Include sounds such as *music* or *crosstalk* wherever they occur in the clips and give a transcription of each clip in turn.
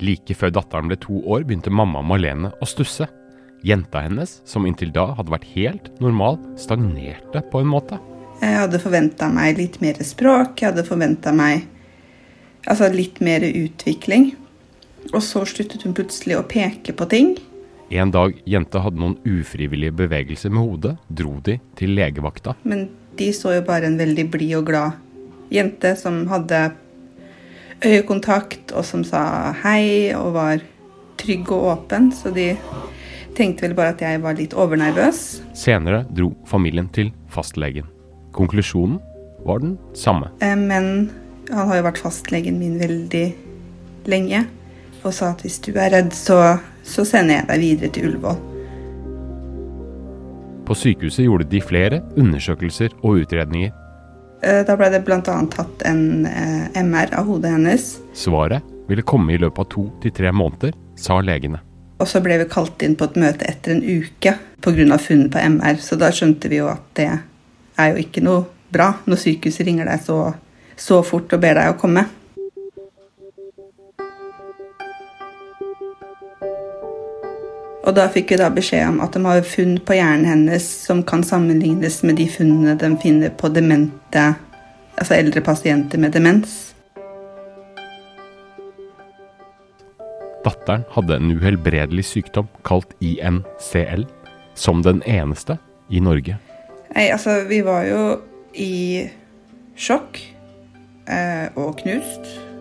Like før datteren ble to år, begynte mamma Malene å stusse. Jenta hennes, som inntil da hadde vært helt normal, stagnerte på en måte. Jeg hadde forventa meg litt mer språk, jeg hadde forventa meg altså litt mer utvikling. Og så sluttet hun plutselig å peke på ting. En dag jenta hadde noen ufrivillige bevegelser med hodet, dro de til legevakta. Men de så jo bare en veldig blid og glad jente som hadde øyekontakt, og som sa hei og var trygg og åpen. Så de tenkte vel bare at jeg var litt overnervøs. Senere dro familien til fastlegen. Konklusjonen var den samme. Eh, men han har jo vært fastlegen min veldig lenge og sa at hvis du er redd, så, så sender jeg deg videre til Ullevål. På sykehuset gjorde de flere undersøkelser og utredninger. Eh, da ble det bl.a. tatt en eh, MR av hodet hennes. Svaret ville komme i løpet av to til tre måneder, sa legene. Og så ble vi kalt inn på et møte etter en uke pga. funnet på MR. Så da skjønte vi jo at det er jo ikke noe bra når sykehuset ringer deg så, så fort og ber deg å komme. Og da fikk vi da beskjed om at de har funn på hjernen hennes som kan sammenlignes med de funnene de finner på demente, altså eldre pasienter med demens. Datteren hadde en uhelbredelig sykdom kalt INCL, som den eneste i Norge. Nei, altså, vi var jo i sjokk eh, og knust.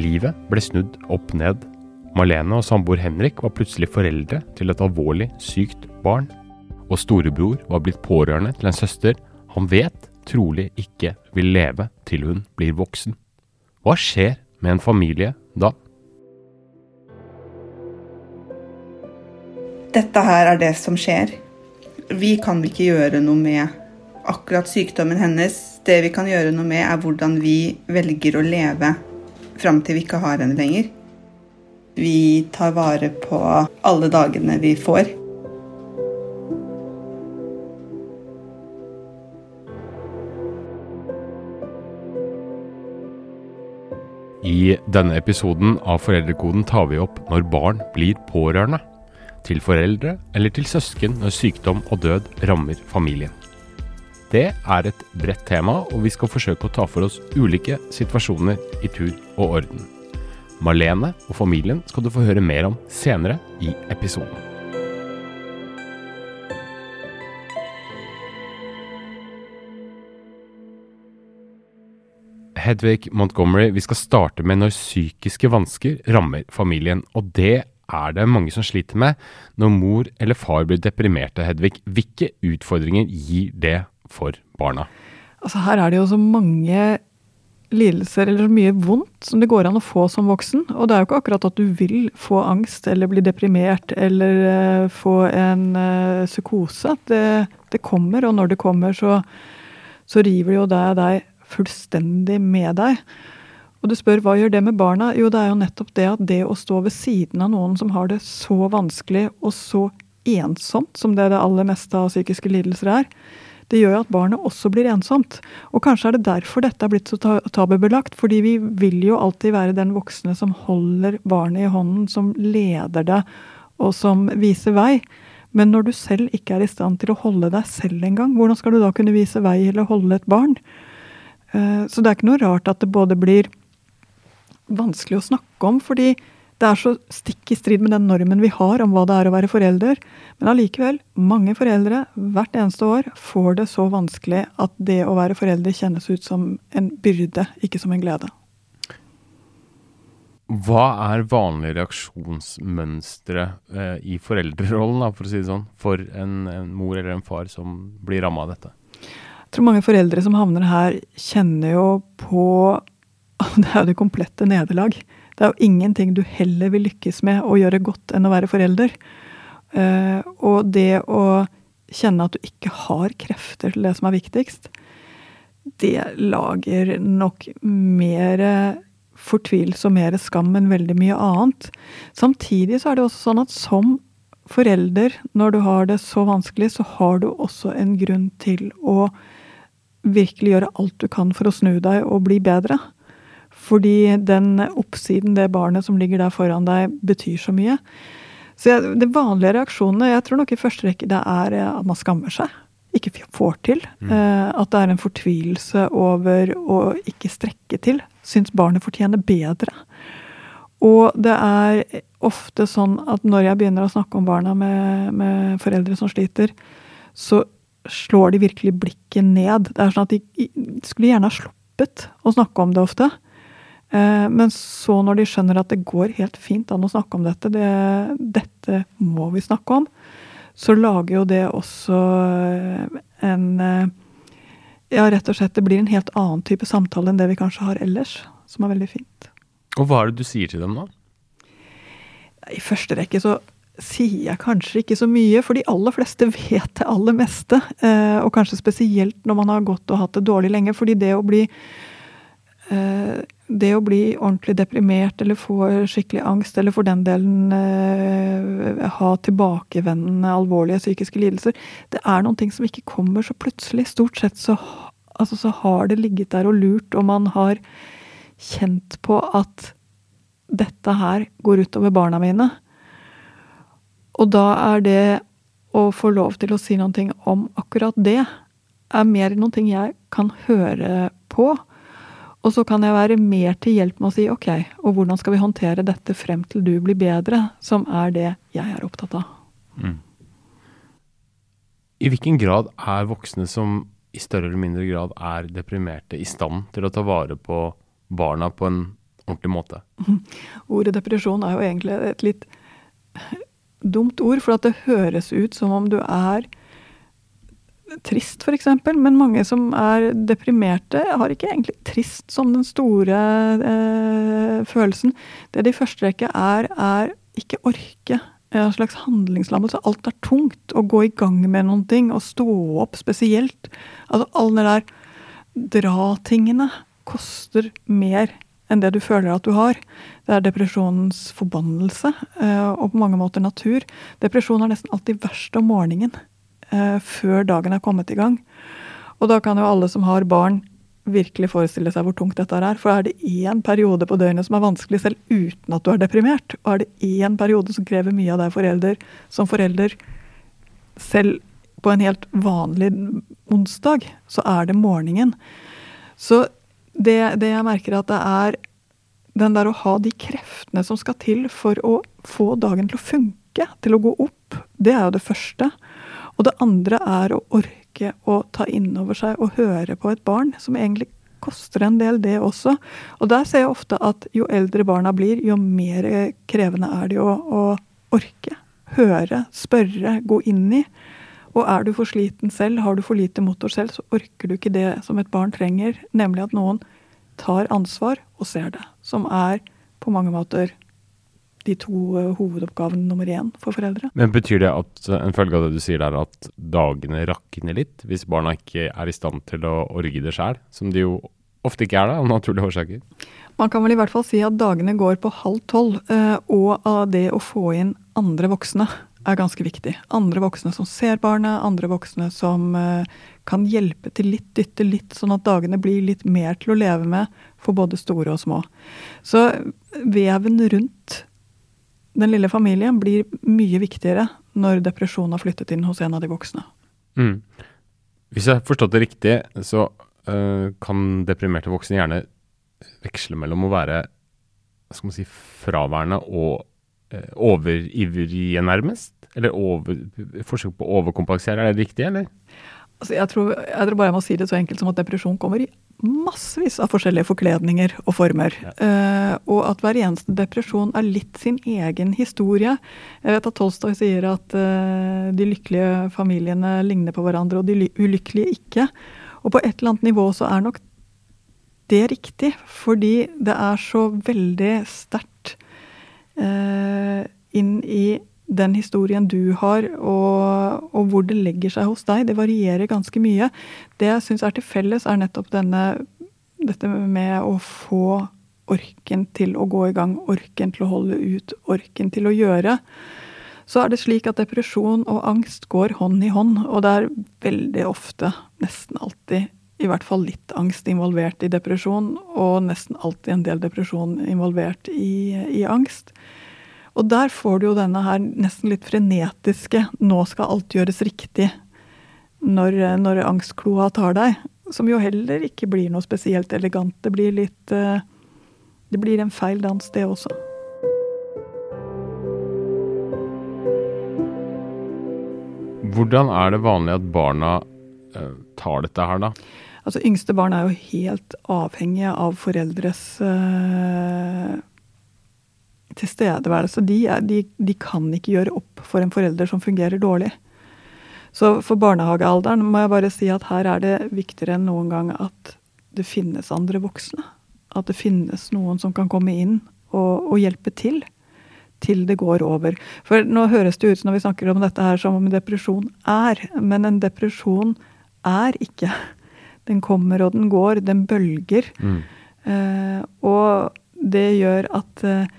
Livet ble snudd opp ned. Marlene og samboer Henrik var plutselig foreldre til et alvorlig sykt barn. Og storebror var blitt pårørende til en søster han vet trolig ikke vil leve til hun blir voksen. Hva skjer med en familie da? Dette her er det som skjer. Vi kan ikke gjøre noe med akkurat sykdommen hennes. Det vi kan gjøre noe med, er hvordan vi velger å leve fram til vi ikke har henne lenger. Vi tar vare på alle dagene vi får. I denne episoden av Foreldrekoden tar vi opp når barn blir pårørende. Til foreldre eller til søsken når sykdom og død rammer familien. Det er et bredt tema, og vi skal forsøke å ta for oss ulike situasjoner i tur og orden. Marlene og familien skal du få høre mer om senere i episoden. Hedvig Montgomery, vi skal starte med når psykiske vansker rammer familien. Og det er det mange som sliter med når mor eller far blir deprimerte, Hedvig. Hvilke utfordringer gir det for barna? Altså Her er det jo så mange lidelser eller så mye vondt som det går an å få som voksen. Og det er jo ikke akkurat at du vil få angst eller bli deprimert eller uh, få en uh, psykose. Det, det, kommer, og når det kommer, så, så river jo deg, deg fullstendig med deg. Og du spør hva gjør det med barna? Jo, det er jo nettopp det at det å stå ved siden av noen som har det så vanskelig og så ensomt, som det det aller meste av psykiske lidelser er, det gjør jo at barnet også blir ensomt. Og kanskje er det derfor dette er blitt så tabubelagt. Fordi vi vil jo alltid være den voksne som holder barnet i hånden, som leder det, og som viser vei. Men når du selv ikke er i stand til å holde deg selv engang, hvordan skal du da kunne vise vei eller holde et barn? Eh, så det er ikke noe rart at det både blir vanskelig å snakke om, fordi det er så stikk i strid med den normen vi har om hva det er å være forelder. Men allikevel, mange foreldre hvert eneste år får det så vanskelig at det å være forelder kjennes ut som en byrde, ikke som en glede. Hva er vanlige reaksjonsmønstre eh, i foreldrerollen, for å si det sånn, for en, en mor eller en far som blir ramma av dette? Jeg tror mange foreldre som havner her, kjenner jo på *laughs* Det er jo det komplette nederlag. Det er jo ingenting du heller vil lykkes med å gjøre godt enn å være forelder. Uh, og det å kjenne at du ikke har krefter til det som er viktigst, det lager nok mer fortvilelse og mer skam enn veldig mye annet. Samtidig så er det også sånn at som forelder, når du har det så vanskelig, så har du også en grunn til å virkelig gjøre alt du kan for å snu deg og bli bedre. Fordi den oppsiden, det barnet som ligger der foran deg, betyr så mye. Så jeg, De vanlige reaksjonene jeg tror nok i første rekke det er eh, at man skammer seg. Ikke får til. Mm. Eh, at det er en fortvilelse over å ikke strekke til. Syns barnet fortjener bedre. Og det er ofte sånn at når jeg begynner å snakke om barna med, med foreldre som sliter, så slår de virkelig blikket ned. Det er sånn at de, de skulle gjerne ha sluppet å snakke om det ofte. Eh, men så når de skjønner at det går helt fint an å snakke om dette, det, dette må vi snakke om, så lager jo det også eh, en eh, Ja, rett og slett det blir en helt annen type samtale enn det vi kanskje har ellers, som er veldig fint. Og hva er det du sier til dem da? I første rekke så sier jeg kanskje ikke så mye, for de aller fleste *laughs* vet det aller meste. Og kanskje spesielt når man har gått og hatt det dårlig lenge. fordi det å bli det å bli ordentlig deprimert eller få skikkelig angst, eller for den delen eh, ha tilbakevendende alvorlige psykiske lidelser, det er noen ting som ikke kommer så plutselig. Stort sett så, altså, så har det ligget der og lurt, og man har kjent på at dette her går utover barna mine. Og da er det å få lov til å si noen ting om akkurat det, er mer noen ting jeg kan høre på og så kan jeg være mer til hjelp med å si ok, og hvordan skal vi håndtere dette frem til du blir bedre, som er det jeg er opptatt av. Mm. I hvilken grad er voksne som i større eller mindre grad er deprimerte, i stand til å ta vare på barna på en ordentlig måte? *laughs* Ordet depresjon er jo egentlig et litt dumt ord, for at det høres ut som om du er trist, f.eks. Men mange som er deprimerte, har ikke egentlig trist som den store eh, følelsen. Det de første rekke er, er ikke orke. En slags handlingslammelse. Alt er tungt. Å gå i gang med noen ting, og stå opp spesielt. Altså alle de der dra-tingene koster mer enn det du føler at du har. Det er depresjonens forbannelse, eh, og på mange måter natur. Depresjon er nesten alltid verst om morgenen før dagen er kommet i gang. Og da kan jo alle som har barn, virkelig forestille seg hvor tungt dette er. For er det én periode på døgnet som er vanskelig selv uten at du er deprimert, og er det én periode som krever mye av deg forelder, som forelder, selv på en helt vanlig onsdag, så er det morgenen. Så det, det jeg merker at det er den der å ha de kreftene som skal til for å få dagen til å funke, til å gå opp, det er jo det første. Og det andre er å orke å ta inn over seg og høre på et barn, som egentlig koster en del, det også. Og der ser jeg ofte at jo eldre barna blir, jo mer krevende er det å, å orke. Høre, spørre, gå inn i. Og er du for sliten selv, har du for lite motor selv, så orker du ikke det som et barn trenger, nemlig at noen tar ansvar og ser det. Som er på mange måter de to eh, hovedoppgavene nummer én for foreldre. Men Betyr det at eh, en følge av det du sier der, at dagene rakner litt hvis barna ikke er i stand til å orge det sjøl, som de jo ofte ikke er da, av naturlige årsaker? Man kan vel i hvert fall si at dagene går på halv tolv, eh, og av det å få inn andre voksne er ganske viktig. Andre voksne som ser barnet, andre voksne som kan hjelpe til litt, dytte litt, sånn at dagene blir litt mer til å leve med for både store og små. Så veven rundt den lille familien blir mye viktigere når depresjonen har flyttet inn hos en av de voksne. Mm. Hvis jeg har forstått det riktig, så uh, kan deprimerte voksne gjerne veksle mellom å være si, fraværende og uh, overivrige, nærmest? Eller over, forsøk på å overkompensere, er det riktig, eller? Altså, jeg, tror, jeg tror bare jeg må si det så enkelt som at depresjon kommer i massevis av forskjellige forkledninger og former. Ja. Uh, og at hver eneste depresjon er litt sin egen historie. Jeg vet at Tolstoy sier at uh, de lykkelige familiene ligner på hverandre, og de ulykkelige ikke. Og på et eller annet nivå så er nok det riktig, fordi det er så veldig sterkt uh, inn i den historien du har, og, og, hvor det legger seg hos deg, det varierer ganske mye. Det jeg syns er til felles, er nettopp denne, dette med å få orken til å gå i gang, orken til å holde ut, orken til å gjøre. Så er det slik at depresjon og angst går hånd i hånd, og det er veldig ofte, nesten alltid, i hvert fall litt angst involvert i depresjon, og nesten alltid en del depresjon involvert i, i angst. Og der får du jo denne her nesten litt frenetiske 'nå skal alt gjøres riktig' når, når angstkloa tar deg. Som jo heller ikke blir noe spesielt elegant. Det blir litt eh, Det blir en feil dans, det også. Hvordan er det vanlig at barna eh, tar dette her, da? Altså, Yngste barn er jo helt avhengige av foreldres eh, tilstedeværelse. De, er, de, de, kan ikke gjøre opp for en forelder som fungerer dårlig. Så for barnehagealderen må jeg bare si at her er det viktigere enn noen gang at det finnes andre voksne. At det finnes noen som kan komme inn og, og hjelpe til. Til det går over. For nå høres det ut som når vi snakker om dette her som om depresjon er. Men en depresjon er ikke. Den kommer og den går. Den bølger. Mm. Eh, og det gjør at eh,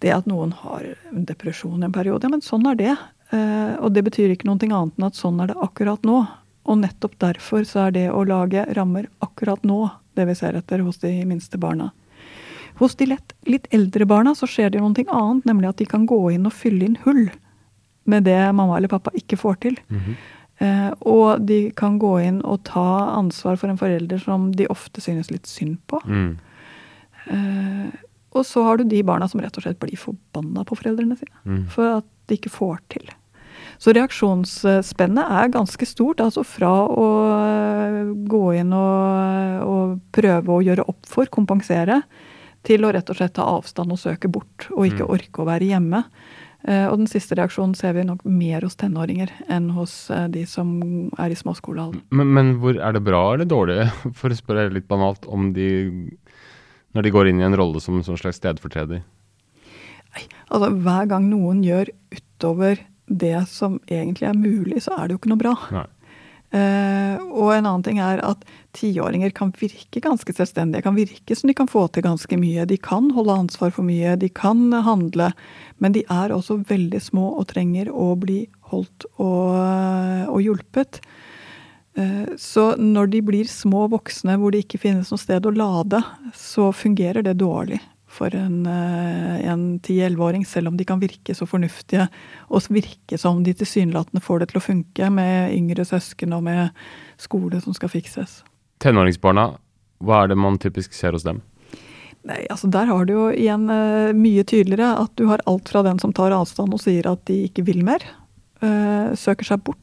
det at noen har en depresjon i en periode, ja, men sånn er det. Eh, og det betyr ikke noe annet enn at sånn er det akkurat nå. Og nettopp derfor så er det å lage rammer akkurat nå det vi ser etter hos de minste barna. Hos de lett, litt eldre barna så skjer det noe annet, nemlig at de kan gå inn og fylle inn hull med det mamma eller pappa ikke får til. Mm -hmm. eh, og de kan gå inn og ta ansvar for en forelder som de ofte synes litt synd på. Mm. Eh, og så har du de barna som rett og slett blir forbanna på foreldrene sine mm. for at de ikke får til. Så reaksjonsspennet er ganske stort. Altså fra å eh, gå inn og, og, prøve å gjøre opp for, kompensere, til å rett og slett ta avstand og søke bort, og ikke mm. orke å være hjemme. Eh, og den siste reaksjonen ser vi nok mer hos tenåringer enn hos eh, de som er i småskolealder. Men, men hvor er det bra eller dårlig, *laughs* for å spørre litt banalt, om de når de går inn i en rolle som en sånn slags stedfortreder? Altså Hver gang noen gjør utover det som egentlig er mulig, så er det jo ikke noe bra. Uh, og en annen ting er at tiåringer kan virke ganske selvstendige. Kan virke som de kan få til ganske mye. De kan holde ansvar for mye, de kan handle. Men de er også veldig små og trenger å bli holdt og, og hjulpet. Uh, så når de blir små voksne hvor det ikke finnes noe sted å lade, så fungerer det dårlig for en, eh, en 10-11-åring, selv om de kan virke så fornuftige og virke som de tilsynelatende får det til å funke med yngre søsken og med skole som skal fikses. Tenåringsbarna, hva er det man typisk ser hos dem? Nei, altså Der har du jo igjen uh, mye tydeligere at du har alt fra den som tar avstand og sier at de ikke vil mer, søker seg bort,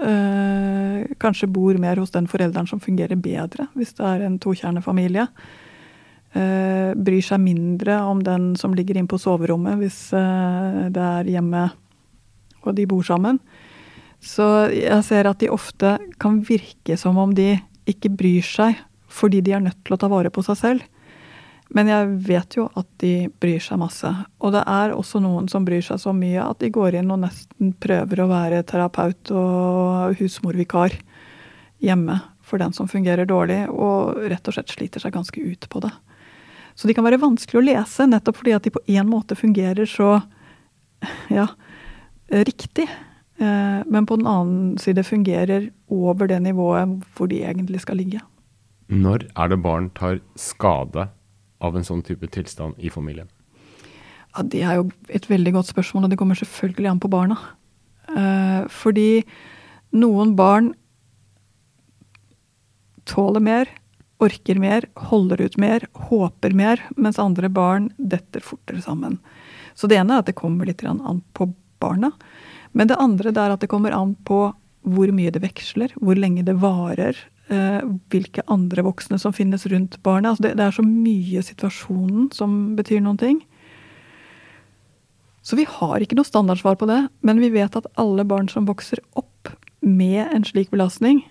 uh, kanskje bor mer hos den forelderen som fungerer bedre, hvis det er en tokjernefamilie. familie Uh, bryr seg mindre om den som ligger inne på soverommet, hvis uh, det er hjemme og de bor sammen. Så jeg ser at de ofte kan virke som om de ikke bryr seg fordi de er nødt til å ta vare på seg selv. Men jeg vet jo at de bryr seg masse. Og det er også noen som bryr seg så mye at de går inn og nesten prøver å være terapeut og husmorvikar hjemme for den som fungerer dårlig, og rett og slett sliter seg ganske ut på det. Så de kan være vanskelig å lese, nettopp fordi at de på en måte fungerer så ja, riktig. Eh, men på den annen side fungerer over det nivået hvor de egentlig skal ligge. Når er det barn tar skade av en sånn type tilstand i familien? Ja, Det er jo et veldig godt spørsmål, og det kommer selvfølgelig an på barna. Eh, fordi noen barn tåler mer, orker mer, holder ut mer, håper mer, mens andre barn detter fortere sammen. Så det ene er at det kommer litt an på barna. Men det andre er at det kommer an på hvor mye det veksler, hvor lenge det varer, hvilke andre voksne som finnes rundt barnet. Altså det, det, er så mye situasjonen som betyr noen ting. Så vi har ikke noe standardsvar på det, men vi vet at alle barn som vokser opp med en slik belastning,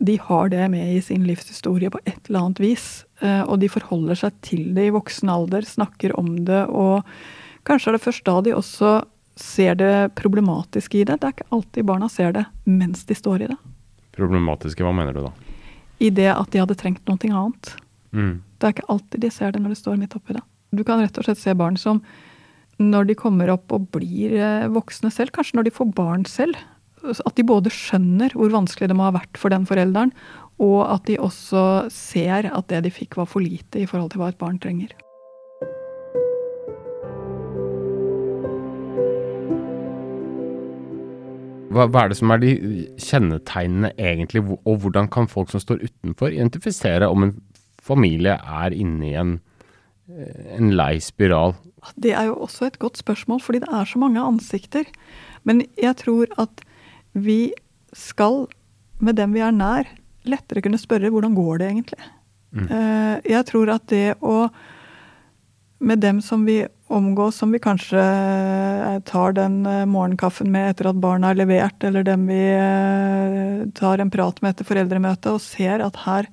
de har det med i sin livshistorie på et eller annet vis. Eh, og de forholder seg til det i voksen alder, snakker om det, og kanskje er det først da de også ser det problematiske i det. Det er ikke alltid barna ser det mens de står i det. Problematiske, hva mener du da? I det at de hadde trengt noe annet. Mm. Det er ikke alltid de ser det når de står midt oppi det. Du kan rett og slett se barn som når de kommer opp og blir eh, voksne selv, kanskje når de får barn selv, at de både skjønner hvor vanskelig det må ha vært for den forelderen, Og at de også ser at det de fikk var for lite i forhold til hva et barn trenger. Hva, hva, er det som er de kjennetegnene egentlig, og hvordan kan folk som står utenfor, identifisere om en familie er inne i en, eh, en lei spiral? Det er jo også et godt spørsmål, fordi det er så mange ansikter. Men jeg tror at vi skal, med dem vi er nær, lettere kunne spørre hvordan går det egentlig. Mm. Eh, jeg tror at det å Med dem som vi omgås, som vi kanskje eh, tar den eh, morgenkaffen med etter at barna er levert, eller dem vi tar en prat med etter foreldremøtet, og ser at her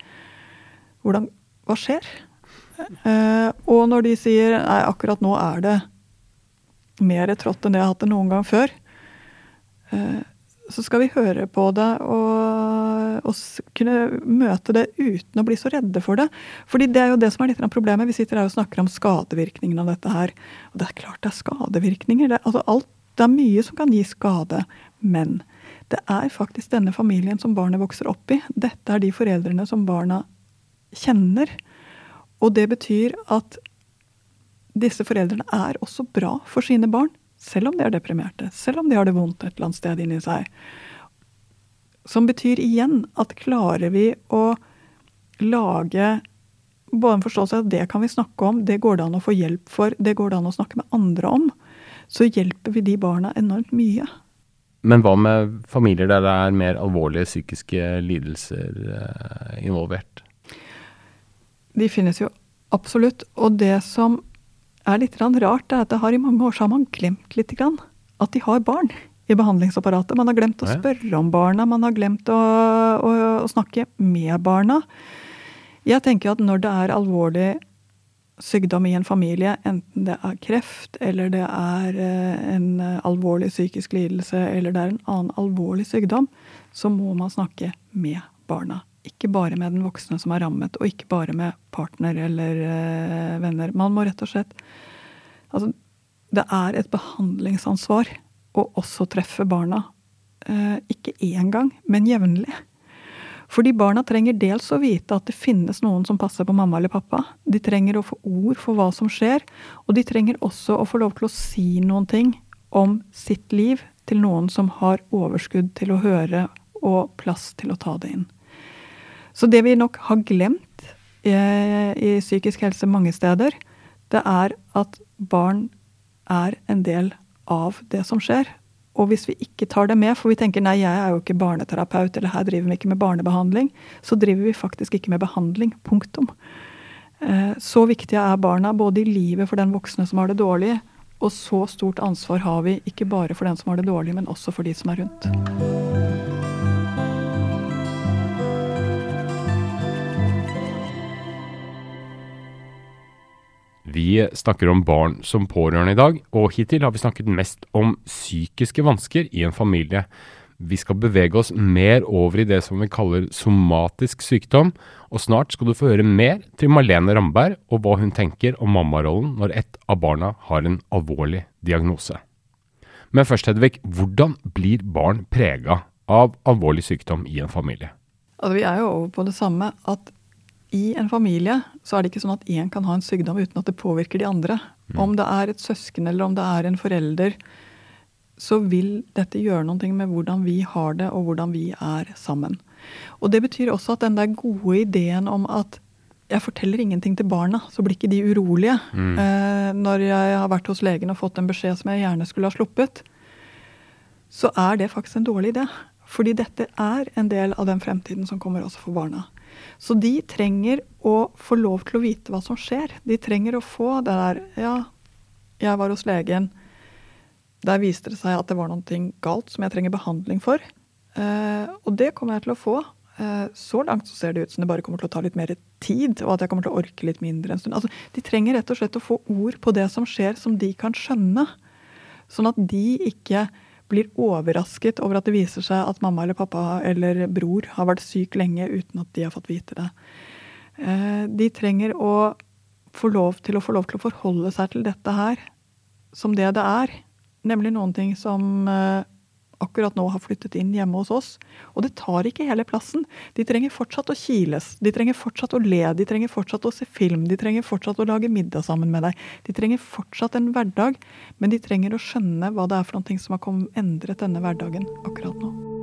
hvordan, Hva skjer? Og når de sier nei, akkurat nå er det mer trått enn det jeg har hatt det noen gang før, så skal vi høre på det og, og, kunne møte det uten å bli så redde for det. Fordi det er jo det som er litt av problemet. Vi sitter her og snakker om skadevirkningene av dette her. Og det er klart det er skadevirkninger. Det, altså alt, det er mye som kan gi skade. Men det er faktisk denne familien som barnet vokser opp i. Dette er de foreldrene som barna kjenner. Og det betyr at disse foreldrene er også bra for sine barn. Selv om de er deprimerte, selv om de har det vondt et eller annet sted inni seg. Som betyr igjen at klarer vi å lage både en forståelse av at det kan vi snakke om, det går det an å få hjelp for, det går det an å snakke med andre om, så hjelper vi de barna enormt mye. Men hva med familier der det er mer alvorlige psykiske lidelser eh, involvert? De finnes jo absolutt. Og det som er litt rart, er at det har i mange år så har man glemt litt at de har barn i behandlingsapparatet. Man har glemt å spørre om barna, man har glemt å, å, å snakke med barna. Jeg tenker at når det er alvorlig sykdom i en familie, enten det er kreft, eller det er eh, en alvorlig psykisk lidelse, eller det er en annen alvorlig sykdom, så må man snakke med barna. Ikke bare med den voksne som er rammet, og ikke bare med partner eller øh, venner. Man må rett og slett Altså, det er et behandlingsansvar å også treffe barna. Eh, ikke én gang, men jevnlig. Fordi barna trenger dels å vite at det finnes noen som passer på mamma eller pappa. De trenger å få ord for hva som skjer, og de trenger også å få lov til å si noen ting om sitt liv til noen som har overskudd til å høre og plass til å ta det inn. Så det vi nok har glemt i, i psykisk helse mange steder, det er at barn er en del av det som skjer. Og hvis vi ikke tar det med, for vi tenker nei, jeg er jo ikke barneterapeut, eller her driver vi ikke med barnebehandling, så driver vi faktisk ikke med behandling. Punktum. Eh, så viktige er barna både i livet for den voksne som har det dårlig, og så stort ansvar har vi ikke bare for den som har det dårlig, men også for de som er rundt. Vi snakker om barn som pårørende i dag, og hittil har vi snakket mest om psykiske vansker i en familie. Vi skal bevege oss mer over i det som vi kaller somatisk sykdom, og snart skal du få høre mer til Marlene Ramberg og hva hun tenker om mammarollen når et av barna har en alvorlig diagnose. Men først, Hedvig, hvordan blir barn prega av alvorlig sykdom i en familie? Altså, vi er jo over på det samme, at i en familie så er det ikke sånn at én kan ha en sykdom uten at det påvirker de andre. Mm. Om det er et søsken eller om det er en forelder, så vil dette gjøre noe med hvordan vi har det, og hvordan vi er sammen. Og det betyr også at den der gode ideen om at jeg forteller ingenting til barna, så blir ikke de urolige. Mm. Eh, når jeg har vært hos legen og fått en beskjed som jeg gjerne skulle ha sluppet, så er det faktisk en dårlig idé. Fordi dette er en del av den fremtiden som kommer også for barna. Så de trenger å få lov til å vite hva som skjer. De trenger å få det der Ja, jeg var hos legen. Der viste det seg at det var noe galt som jeg trenger behandling for. Eh, og det kommer jeg til å få. Eh, så langt så ser det ut som det bare kommer til å ta litt mer tid, og at jeg kommer til å orke litt mindre en stund. Altså, de trenger rett og slett å få ord på det som skjer, som de kan skjønne. Sånn at de ikke blir overrasket over at det viser seg at mamma eller pappa eller bror har vært syk lenge uten at de har fått vite det. Eh, de trenger å få lov til å få lov til å forholde seg til dette her som det det er. Nemlig noen ting som eh, akkurat nå har flyttet inn hjemme hos oss. Og det tar ikke hele plassen. De trenger fortsatt å kiles, de trenger fortsatt å le, de trenger fortsatt å se film, de trenger fortsatt å lage middag sammen med deg. De trenger fortsatt en hverdag, men de trenger å skjønne hva det er for noe som har endret denne hverdagen akkurat nå.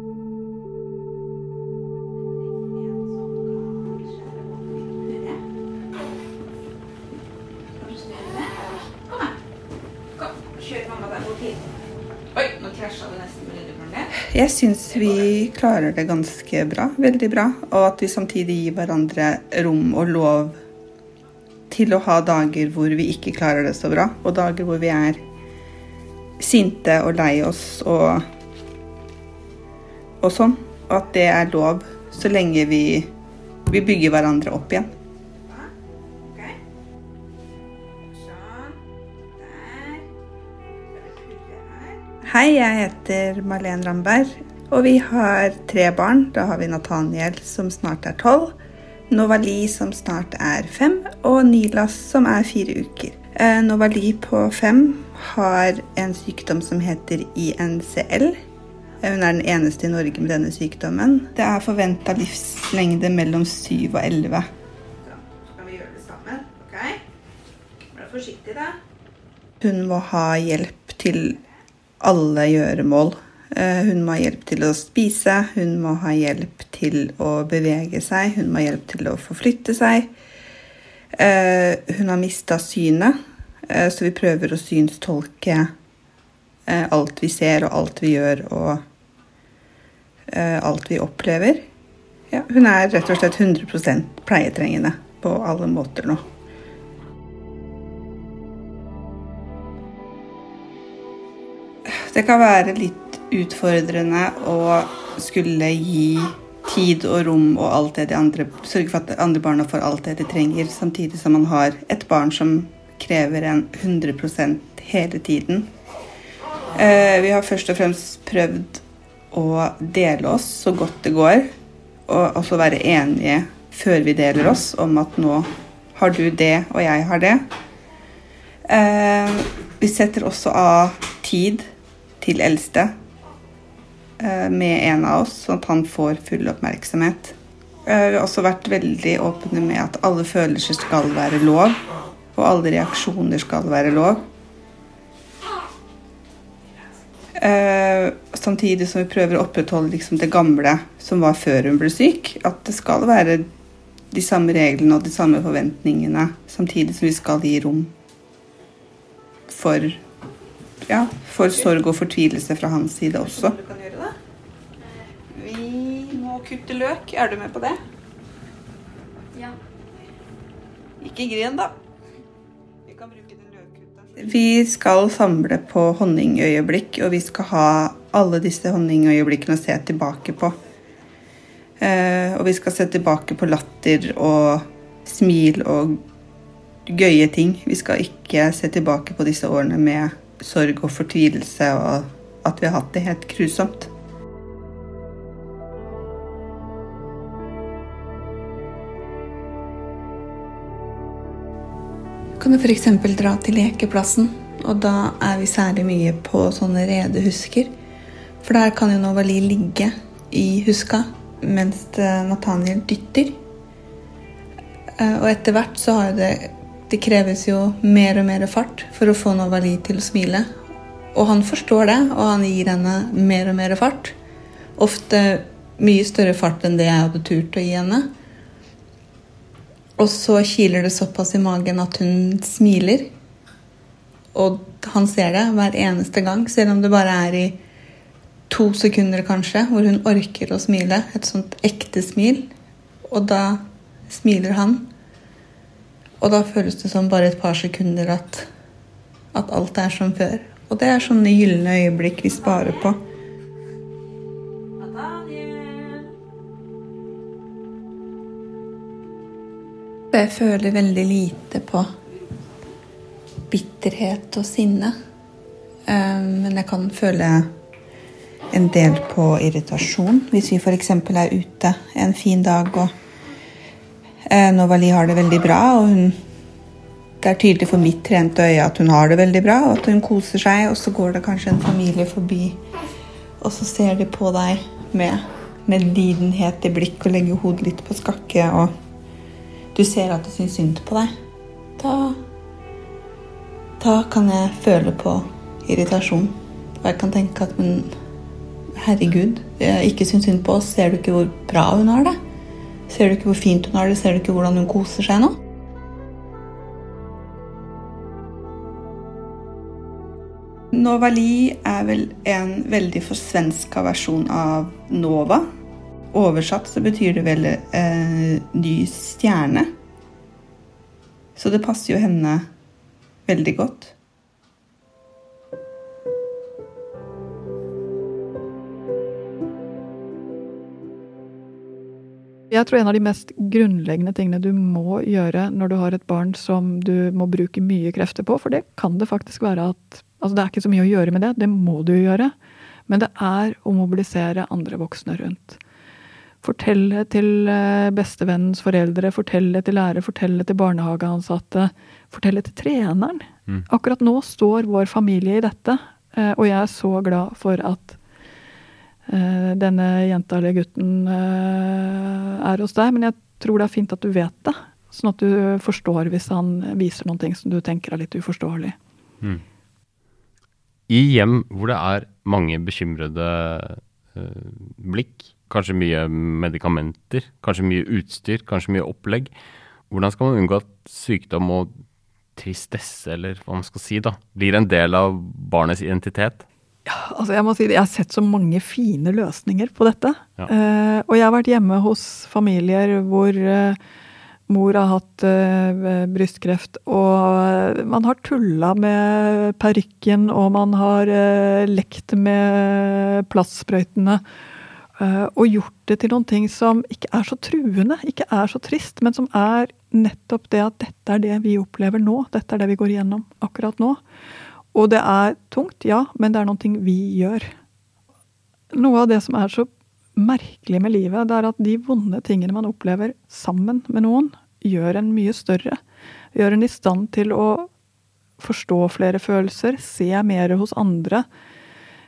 Jeg syns vi klarer det ganske bra. Veldig bra. Og at vi samtidig gir hverandre rom og lov til å ha dager hvor vi ikke klarer det så bra, og dager hvor vi er sinte og lei oss og, og sånn. Og at det er lov så lenge vi, vi bygger hverandre opp igjen. Hei, jeg heter Marlene Ramberg, og vi har tre barn. Da har vi Nathaniel som snart er tolv, Novali som snart er fem, og Nilas som er fire uker. Eh, Novali på fem har en sykdom som heter INCL. Eh, hun er den eneste i Norge med denne sykdommen. Det er forventa livslengde mellom syv og elleve. Så skal vi gjøre det sammen. Ok? Vær forsiktig, da. Hun må ha hjelp til alle gjøremål. Eh, hun må ha hjelp til å spise, hun må ha hjelp til å bevege seg, hun må ha hjelp til å forflytte seg. Eh, hun har mista synet, eh, så vi prøver å synstolke alt vi ser og alt vi gjør og alt vi opplever. Ja, hun er rett og slett 100% pleietrengende på alle måter nå. Det kan være litt utfordrende å skulle gi tid og rom og alt det de andre Sørge for at andre barna får alt det de trenger, samtidig som man har et barn som krever en 100% hele tiden. Eh, vi har først og fremst prøvd å dele oss så godt det går, og også være enige før vi deler oss om at nå har du det, og jeg har det. Eh, vi setter også av tid til eldste eh, med en av oss, sånn at han får full oppmerksomhet. Vi har også vært veldig åpne med at alle følelser skal være lov, og alle reaksjoner skal være lov. Eh, samtidig som vi prøver å opprettholde liksom det gamle som var før hun ble syk. At det skal være de samme reglene og de samme forventningene, samtidig som vi skal gi rom for ja, for sorg og fortvilelse fra hans side også. Du kan gjøre det. Vi må kutte løk. Er du med på det? Ja. Ikke gren, da. Vi kan bruke den løkkutteren. Vi skal samle på honningøyeblikk, og vi skal ha alle disse honningøyeblikkene å se tilbake på. Eh, og vi skal se tilbake på latter og smil og gøye ting. Vi skal ikke se tilbake på disse årene med sorg og fortvilelse, og at vi har hatt det helt grusomt. Kan du f.eks. dra til lekeplassen, og da er vi særlig mye på sånne redehusker. For der kan jo Novali ligge i huska mens Nathaniel dytter. Eh, og etter hvert så har jo det det kreves jo mer og mer fart for å få Novali til å smile. Og han forstår det, og han gir henne mer og mer fart. Ofte mye større fart enn det jeg hadde turt å gi henne. Og så kiler det såpass i magen at hun smiler. Og han ser det hver eneste gang, selv om det bare er i to sekunder kanskje, hvor hun orker å smile. Et sånt ekte smil. Og da smiler han. Og da føles det som bare et par sekunder at, at alt er som før. Og det er sånne gylne øyeblikk vi sparer på. Jeg føler veldig lite på bitterhet og sinne. Eh, men jeg kan føle en del på irritasjon. Hvis vi f.eks. er ute en fin dag og Novali har det veldig bra, og hun, det er tydelig for mitt trente øye at hun har det veldig bra, og at hun koser seg. Og så går det kanskje en familie forbi, Og så ser de på deg med medlidenhet i blikk og legger hodet litt på skakke, og du ser at de syns synd på deg. Da Da kan jeg føle på irritasjon. Og jeg kan tenke at men herregud, jeg ikke syns synd på oss. Ser du ikke hvor bra hun har det? Ser du ikke hvor fint hun har det? Ser du ikke hvordan hun koser seg nå? Novali er vel en veldig forsvenska versjon av Nova. Oversatt så betyr det vel eh, ny stjerne. Så det passer jo henne veldig godt. Jeg tror en av de mest grunnleggende tingene du må gjøre når du har et barn som du må bruke mye krefter på, for det kan det faktisk være at Altså det er ikke så mye å gjøre med det, det må du gjøre. Men det er å mobilisere andre voksne rundt. Fortelle til eh, bestevennens foreldre, fortelle til lærere, fortelle til barnehageansatte. Fortelle til treneren. Mm. Akkurat nå står vår familie i dette, eh, og jeg er så glad for at denne jenta eller gutten eh, er hos deg. Men jeg tror det er fint at du vet det, sånn at du forstår hvis han viser noen ting som du tenker er litt uforståelig. Mm. I hjem hvor det er mange bekymrede uh, blikk, kanskje mye medikamenter, kanskje mye utstyr, kanskje mye opplegg, hvordan skal man unngå at sykdom og tristesse, eller hva man skal si, da, blir en del av barnets identitet? Ja, altså jeg må si det, jeg har sett så mange fine løsninger på dette. Ja. Uh, og jeg har vært hjemme hos familier hvor uh, mor har hatt uh, brystkreft, og man har tulla med parykken, og man har lekt med plastsprøytene. og gjort det til noen ting som ikke er så truende, ikke er så trist, men som er nettopp det at dette er det vi opplever nå. Dette er det vi går igjennom akkurat nå. Og det er tungt, ja, men det er ting vi gjør. Noe av det som er så merkelig med livet, det er at de vonde tingene man opplever sammen med noen, gjør en mye større. Gjør en i stand til å forstå flere følelser, se mer hos andre.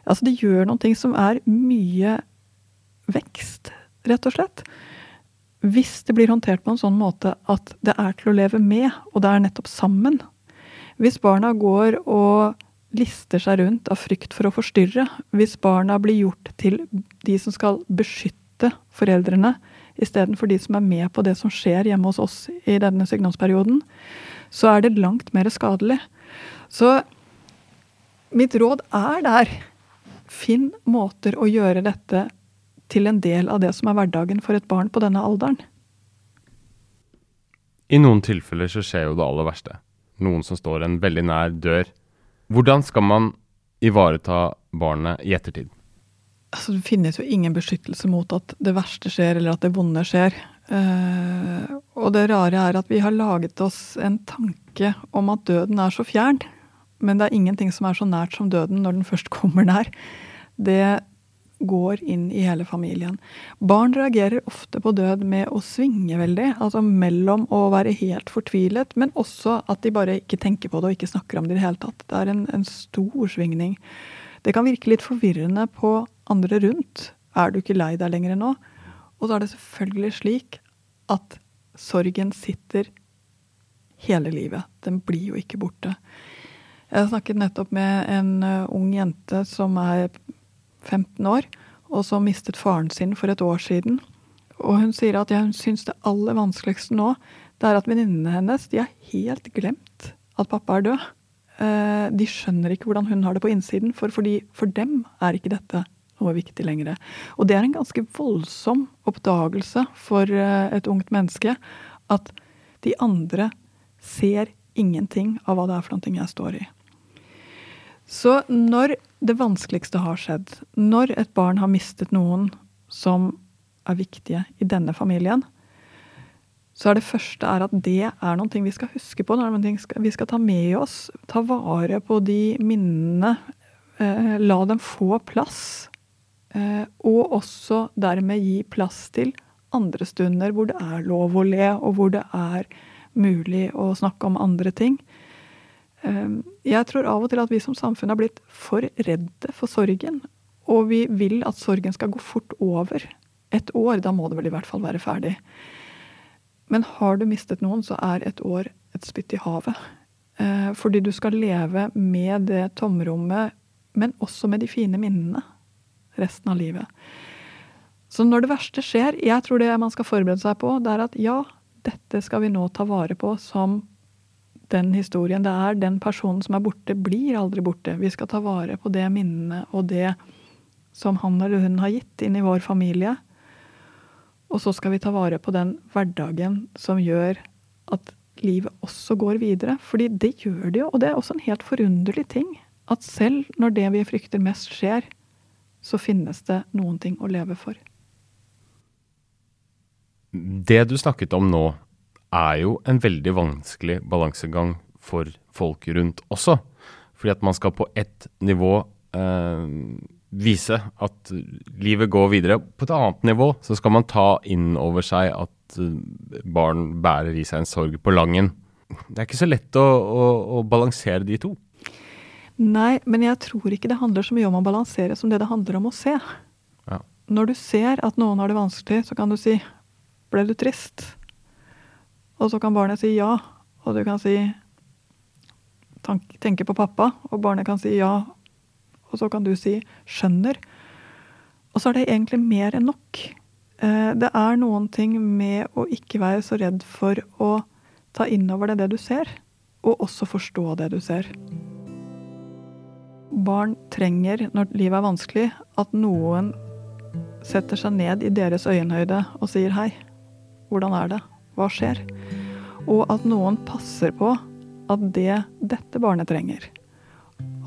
Altså, det gjør ting som er mye vekst, rett og slett. Hvis det blir håndtert på en sånn måte at det er til å leve med, og det er nettopp sammen, hvis barna går og lister seg rundt av frykt for å forstyrre, hvis barna blir gjort til de som skal beskytte foreldrene, istedenfor de som er med på det som skjer hjemme hos oss i denne sykdomsperioden, så er det langt mer skadelig. Så mitt råd er der. Finn måter å gjøre dette til en del av det som er hverdagen for et barn på denne alderen. I noen tilfeller så skjer jo det aller verste noen som står en veldig nær dør. Hvordan skal man ivareta barnet i ettertid? Altså, det finnes jo ingen beskyttelse mot at det verste skjer, eller at det vonde skjer. Uh, og det rare er at vi har laget oss en tanke om at døden er så fjern. Men det er ingenting som er så nært som døden når den først kommer nær. Det går inn i hele familien. Barn reagerer ofte på død med å svinge veldig. Altså mellom å være helt fortvilet, men også at de bare ikke tenker på det og ikke snakker om det i det hele tatt. Det er en, en stor svingning. Det kan virke litt forvirrende på andre rundt. Er du ikke lei deg lenger nå? Og så er det selvfølgelig slik at sorgen sitter hele livet. Den blir jo ikke borte. Jeg snakket nettopp med en uh, ung jente som er 15 år, og som mistet faren sin for et år siden. Og hun sier at hun syns det aller vanskeligste nå, det er at venninnene hennes de har helt glemt at pappa er død. Eh, de skjønner ikke hvordan hun har det på innsiden, for, for dem er ikke dette noe viktig lenger. Og det er en ganske voldsom oppdagelse for eh, et ungt menneske at de andre ser ingenting av hva det er for noe jeg står i. Så når det vanskeligste har skjedd, når et barn har mistet noen som er viktige i denne familien, så er det første er at det er noe vi skal huske på. Noe vi skal ta med oss. Ta vare på de minnene. Eh, la dem få plass. Eh, og også dermed gi plass til andre stunder hvor det er lov å le, og hvor det er mulig å snakke om andre ting. Ehm, jeg tror av og til at vi som samfunn har blitt for redde for sorgen. Og vi vil at sorgen skal gå fort over. Et år, da må det vel i hvert fall være ferdig. Men har du mistet noen, så er et år et spytt i havet. Eh, fordi du skal leve med det tomrommet, men også med de fine minnene resten av livet. Så når det verste skjer, jeg tror det man skal forberede seg på, det er at ja, dette skal vi nå ta vare på som den historien. Det er den personen som er borte, blir aldri borte. Vi skal ta vare på det minnene og det som han eller hun har gitt inn i vår familie. Og så skal vi ta vare på den hverdagen som gjør at livet også går videre. Fordi det gjør det jo, og det er også en helt forunderlig ting. At selv når det vi frykter mest skjer, så finnes det noen ting å leve for. Det du snakket om nå, er jo en veldig vanskelig balansegang for folk rundt også. Fordi at man skal på ett nivå eh, vise at livet går videre. På et annet nivå så skal man ta inn over seg at eh, barn bærer i seg en sorg på langen. Det er ikke så lett å, å, å balansere de to. Nei, men jeg tror ikke det handler så mye om å balansere som det det handler om å se. Ja. Når du ser at noen har det vanskelig, så kan du si 'ble du trist'? Og så kan barnet si ja, og du kan si 'tenke på pappa', og barnet kan si ja, og så kan du si 'skjønner'. Og så er det egentlig mer enn nok. Eh, det er noen ting med å ikke være så redd for å ta inn over deg det du ser, og også forstå det du ser barn trenger, når livet er vanskelig, at noen setter seg ned i deres øyenhøyde og sier hei. Hvordan er det? Hva skjer? Og at noen passer på at det dette barnet trenger,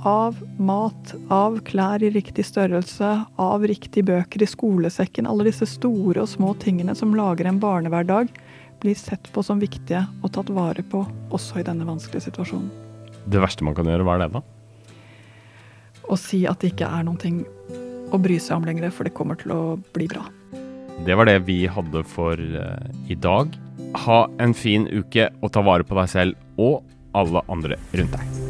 av mat, av klær i riktig størrelse, av riktige bøker i skolesekken, alle disse store og små tingene som lager en barnehverdag, blir sett på som viktige og tatt vare på også i denne vanskelige situasjonen. Det verste man kan gjøre, hva er det da? Å si at det ikke er noen ting å bry seg om lenger, for det kommer til å bli bra. Det var det vi hadde for uh, i dag. Ha en fin uke og ta vare på deg selv og alle andre rundt deg.